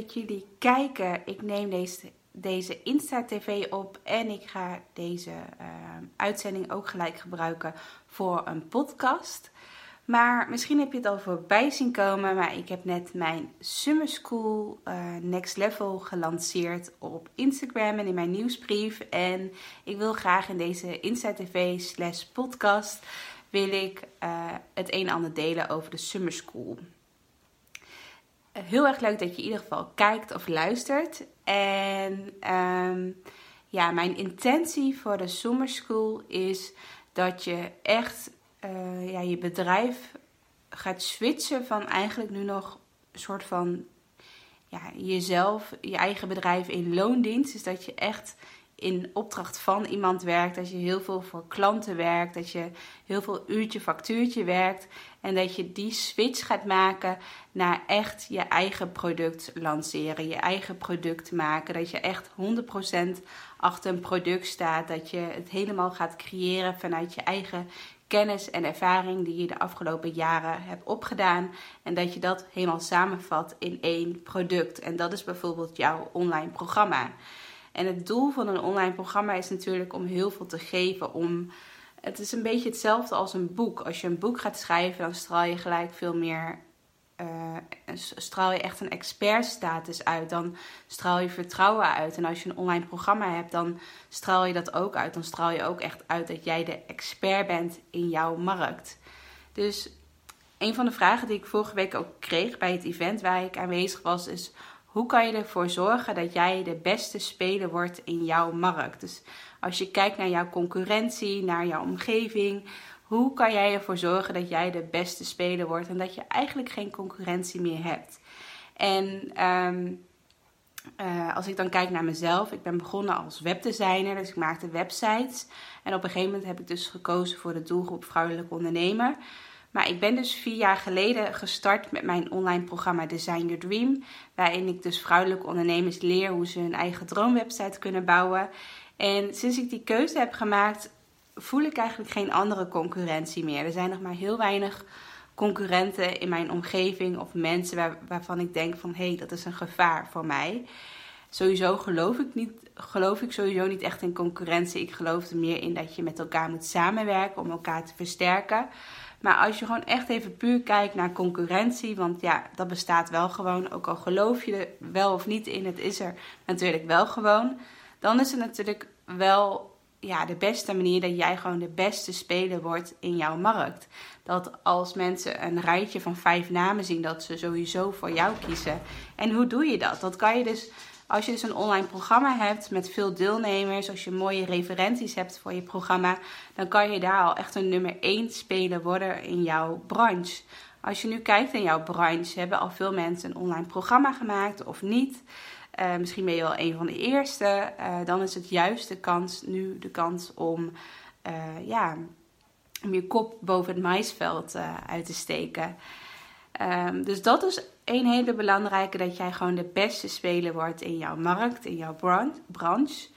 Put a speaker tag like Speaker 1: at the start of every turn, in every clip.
Speaker 1: Dat jullie kijken. Ik neem deze, deze Insta-TV op en ik ga deze uh, uitzending ook gelijk gebruiken voor een podcast. Maar misschien heb je het al voorbij zien komen, maar ik heb net mijn Summer School uh, Next Level gelanceerd op Instagram en in mijn nieuwsbrief. En ik wil graag in deze Insta TV slash podcast wil ik uh, het een en ander delen over de Summer School. Heel erg leuk dat je in ieder geval kijkt of luistert. En um, ja, mijn intentie voor de Summer School is dat je echt uh, ja, je bedrijf gaat switchen van eigenlijk nu nog een soort van ja, jezelf, je eigen bedrijf in loondienst. Dus dat je echt in opdracht van iemand werkt, dat je heel veel voor klanten werkt, dat je heel veel uurtje factuurtje werkt en dat je die switch gaat maken naar echt je eigen product lanceren, je eigen product maken, dat je echt 100% achter een product staat, dat je het helemaal gaat creëren vanuit je eigen kennis en ervaring die je de afgelopen jaren hebt opgedaan. En dat je dat helemaal samenvat in één product. En dat is bijvoorbeeld jouw online programma. En het doel van een online programma is natuurlijk om heel veel te geven. Om, het is een beetje hetzelfde als een boek. Als je een boek gaat schrijven, dan straal je gelijk veel meer uh, straal je echt een expertstatus uit. Dan straal je vertrouwen uit. En als je een online programma hebt, dan straal je dat ook uit. Dan straal je ook echt uit dat jij de expert bent in jouw markt. Dus een van de vragen die ik vorige week ook kreeg bij het event waar ik aanwezig was, is hoe kan je ervoor zorgen dat jij de beste speler wordt in jouw markt? Dus als je kijkt naar jouw concurrentie, naar jouw omgeving, hoe kan jij ervoor zorgen dat jij de beste speler wordt en dat je eigenlijk geen concurrentie meer hebt? En um, uh, als ik dan kijk naar mezelf, ik ben begonnen als webdesigner, dus ik maakte websites. En op een gegeven moment heb ik dus gekozen voor de doelgroep vrouwelijke ondernemer. Maar ik ben dus vier jaar geleden gestart met mijn online programma Design Your Dream. Waarin ik dus vrouwelijke ondernemers leer hoe ze hun eigen droomwebsite kunnen bouwen. En sinds ik die keuze heb gemaakt, voel ik eigenlijk geen andere concurrentie meer. Er zijn nog maar heel weinig concurrenten in mijn omgeving of mensen waar, waarvan ik denk van hé, hey, dat is een gevaar voor mij. Sowieso geloof ik, niet, geloof ik sowieso niet echt in concurrentie. Ik geloof er meer in dat je met elkaar moet samenwerken om elkaar te versterken. Maar als je gewoon echt even puur kijkt naar concurrentie, want ja, dat bestaat wel gewoon, ook al geloof je er wel of niet in, het is er natuurlijk wel gewoon. Dan is het natuurlijk wel ja, de beste manier dat jij gewoon de beste speler wordt in jouw markt. Dat als mensen een rijtje van vijf namen zien, dat ze sowieso voor jou kiezen. En hoe doe je dat? Dat kan je dus, als je dus een online programma hebt met veel deelnemers, als je mooie referenties hebt voor je programma, dan kan je daar al echt een nummer één speler worden in jouw branche. Als je nu kijkt in jouw branche, hebben al veel mensen een online programma gemaakt of niet? Uh, misschien ben je wel een van de eerste. Uh, dan is het juist de kans, nu de kans om, uh, ja, je kop boven het maisveld uit te steken. Um, dus dat is een hele belangrijke, dat jij gewoon de beste speler wordt in jouw markt, in jouw branche.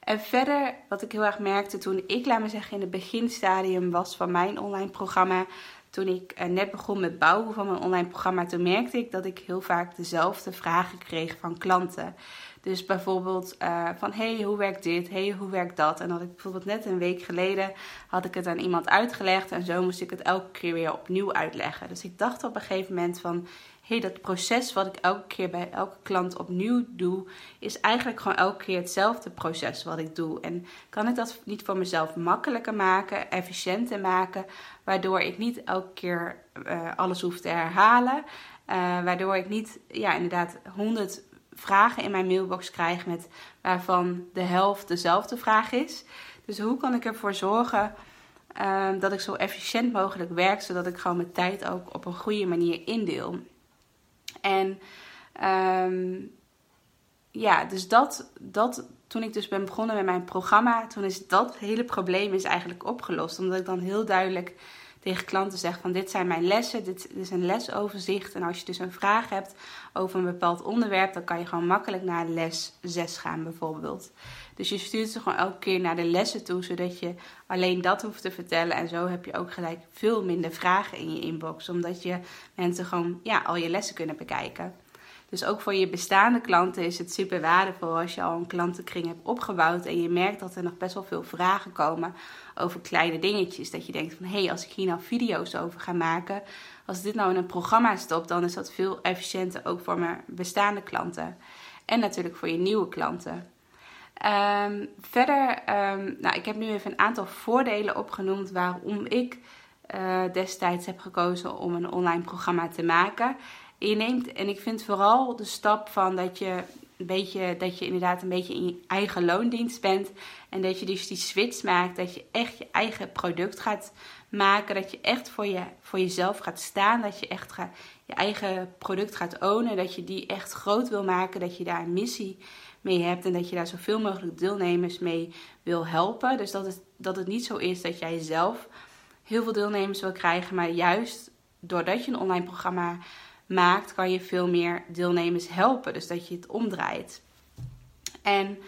Speaker 1: En verder, wat ik heel erg merkte toen ik, laat me zeggen, in het beginstadium was van mijn online programma, toen ik eh, net begon met bouwen van mijn online programma, toen merkte ik dat ik heel vaak dezelfde vragen kreeg van klanten. Dus bijvoorbeeld uh, van hey, hoe werkt dit? Hey, hoe werkt dat? En dat ik bijvoorbeeld net een week geleden had ik het aan iemand uitgelegd en zo moest ik het elke keer weer opnieuw uitleggen. Dus ik dacht op een gegeven moment van hey, dat proces wat ik elke keer bij elke klant opnieuw doe, is eigenlijk gewoon elke keer hetzelfde proces wat ik doe. En kan ik dat niet voor mezelf makkelijker maken, efficiënter maken, waardoor ik niet elke keer uh, alles hoef te herhalen, uh, waardoor ik niet, ja, inderdaad, honderd vragen in mijn mailbox krijg met waarvan de helft dezelfde vraag is. Dus hoe kan ik ervoor zorgen ehm, dat ik zo efficiënt mogelijk werk, zodat ik gewoon mijn tijd ook op een goede manier indeel. En ehm, ja, dus dat, dat, toen ik dus ben begonnen met mijn programma, toen is dat hele probleem is eigenlijk opgelost. Omdat ik dan heel duidelijk tegen klanten zeg van dit zijn mijn lessen, dit is een lesoverzicht. En als je dus een vraag hebt over een bepaald onderwerp, dan kan je gewoon makkelijk naar les 6 gaan bijvoorbeeld. Dus je stuurt ze gewoon elke keer naar de lessen toe, zodat je alleen dat hoeft te vertellen. En zo heb je ook gelijk veel minder vragen in je inbox, omdat je mensen gewoon ja, al je lessen kunnen bekijken. Dus ook voor je bestaande klanten is het super waardevol als je al een klantenkring hebt opgebouwd en je merkt dat er nog best wel veel vragen komen over kleine dingetjes. Dat je denkt van hé, hey, als ik hier nou video's over ga maken, als dit nou in een programma stopt, dan is dat veel efficiënter ook voor mijn bestaande klanten. En natuurlijk voor je nieuwe klanten. Um, verder, um, nou, ik heb nu even een aantal voordelen opgenoemd waarom ik uh, destijds heb gekozen om een online programma te maken. Je neemt, en ik vind vooral de stap van dat je een beetje, dat je inderdaad een beetje in je eigen loondienst bent. En dat je dus die switch maakt. Dat je echt je eigen product gaat maken. Dat je echt voor, je, voor jezelf gaat staan. Dat je echt je eigen product gaat ownen. Dat je die echt groot wil maken. Dat je daar een missie mee hebt. En dat je daar zoveel mogelijk deelnemers mee wil helpen. Dus dat het, dat het niet zo is dat jij zelf heel veel deelnemers wil krijgen. Maar juist doordat je een online programma maakt, kan je veel meer deelnemers helpen. Dus dat je het omdraait. En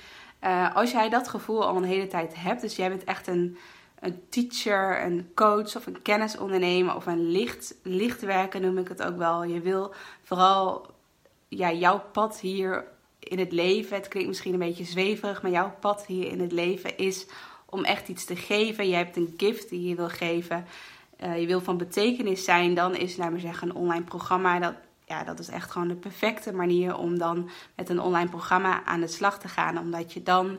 Speaker 1: uh, als jij dat gevoel al een hele tijd hebt, dus jij bent echt een, een teacher, een coach of een kennisondernemer of een licht, lichtwerker noem ik het ook wel. Je wil vooral ja, jouw pad hier in het leven, het klinkt misschien een beetje zweverig, maar jouw pad hier in het leven is om echt iets te geven. Je hebt een gift die je wil geven. Uh, je wil van betekenis zijn, dan is, laat maar zeggen, een online programma. Dat, ja, dat is echt gewoon de perfecte manier om dan met een online programma aan de slag te gaan. Omdat je dan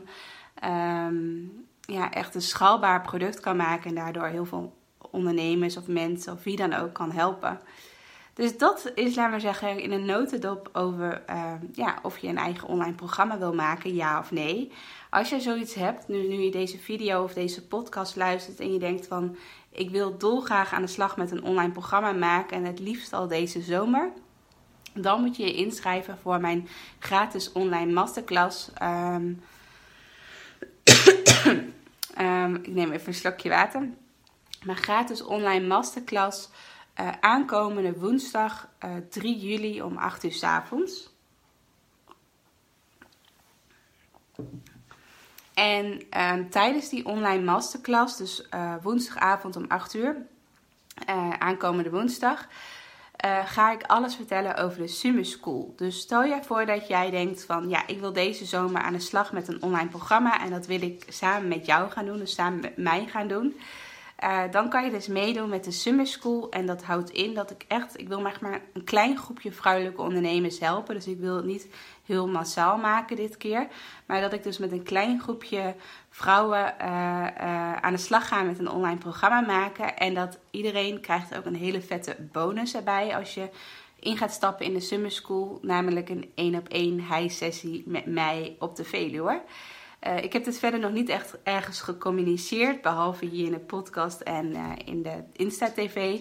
Speaker 1: um, ja, echt een schaalbaar product kan maken en daardoor heel veel ondernemers of mensen of wie dan ook kan helpen. Dus dat is, laat maar zeggen, in een notendop over uh, ja, of je een eigen online programma wil maken, ja of nee. Als je zoiets hebt, nu, nu je deze video of deze podcast luistert en je denkt van ik wil dolgraag aan de slag met een online programma maken en het liefst al deze zomer. Dan moet je je inschrijven voor mijn gratis online masterclass. Um, um, ik neem even een slokje water. Mijn gratis online masterclass uh, aankomende woensdag uh, eh, 3 juli om 8 uur s avonds. En um, tijdens die online masterclass, dus uh, woensdagavond om 8 uur, aankomende woensdag, ga ik alles vertellen over de Summer School. Dus stel je voor dat jij denkt van, ja, ik wil deze zomer aan de slag met een online programma en dat wil ik samen met jou gaan doen, dus samen met mij gaan doen. Uh, dan kan je dus meedoen met de Summer School. En dat houdt in dat ik echt, ik wil maar, een klein groepje vrouwelijke ondernemers helpen. Dus ik wil het niet heel massaal maken dit keer. Maar dat ik dus met een klein groepje vrouwen uh, uh, aan de slag ga met een online programma maken. En dat iedereen krijgt ook een hele vette bonus erbij als je in gaat stappen in de Summer School. Namelijk een één op één high sessie met mij op de Veluwe. Uh, ik heb dit verder nog niet echt ergens gecommuniceerd, behalve hier in de podcast en uh, in de Insta-TV.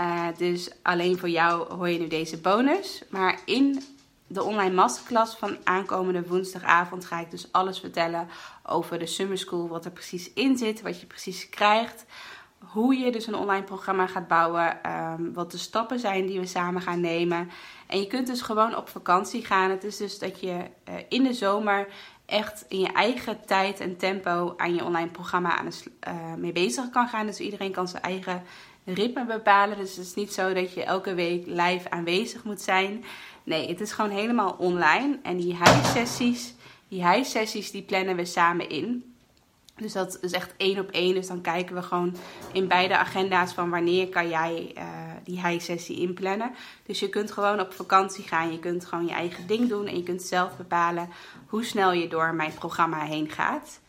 Speaker 1: Uh, dus alleen voor jou hoor je nu deze bonus. Maar in de online masterclass van aankomende woensdagavond ga ik dus alles vertellen over de Summer School. Wat er precies in zit, wat je precies krijgt. Hoe je dus een online programma gaat bouwen. Um, wat de stappen zijn die we samen gaan nemen. En je kunt dus gewoon op vakantie gaan. Het is dus dat je in de zomer echt in je eigen tijd en tempo aan je online programma aan de, uh, mee bezig kan gaan. Dus iedereen kan zijn eigen ritme bepalen. Dus het is niet zo dat je elke week live aanwezig moet zijn. Nee, het is gewoon helemaal online. En die high-sessies, die high-sessies die plannen we samen in. Dus dat is echt één op één. Dus dan kijken we gewoon in beide agenda's van wanneer kan jij uh, die high-sessie inplannen. Dus je kunt gewoon op vakantie gaan. Je kunt gewoon je eigen ding doen. En je kunt zelf bepalen hoe snel je door mijn programma heen gaat.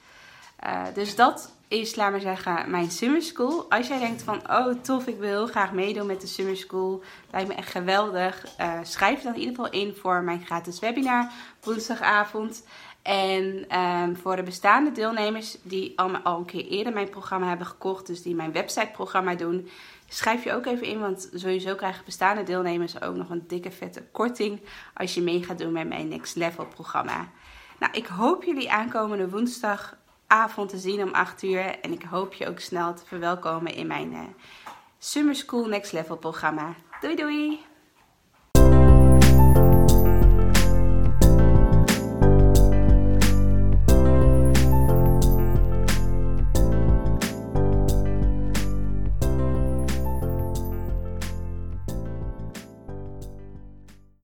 Speaker 1: Uh, dus dat is, laat maar zeggen, mijn summer school. Als jij denkt van, oh tof, ik wil heel graag meedoen met de summer school. Lijkt me echt geweldig. Uh, schrijf dan in ieder geval in voor mijn gratis webinar woensdagavond. En ehm, voor de bestaande deelnemers die al, een keer eerder mijn programma hebben gekocht, dus die mijn websiteprogramma doen, schrijf je ook even in, want sowieso krijgen bestaande deelnemers ook nog een dikke vette korting als je mee gaat doen met mijn Next Level programma. Nou, ik hoop jullie aankomende woensdagavond te zien om 8 uur en ik hoop je ook snel te verwelkomen in mijn uh, Summer School Next Level programma. Doei doei!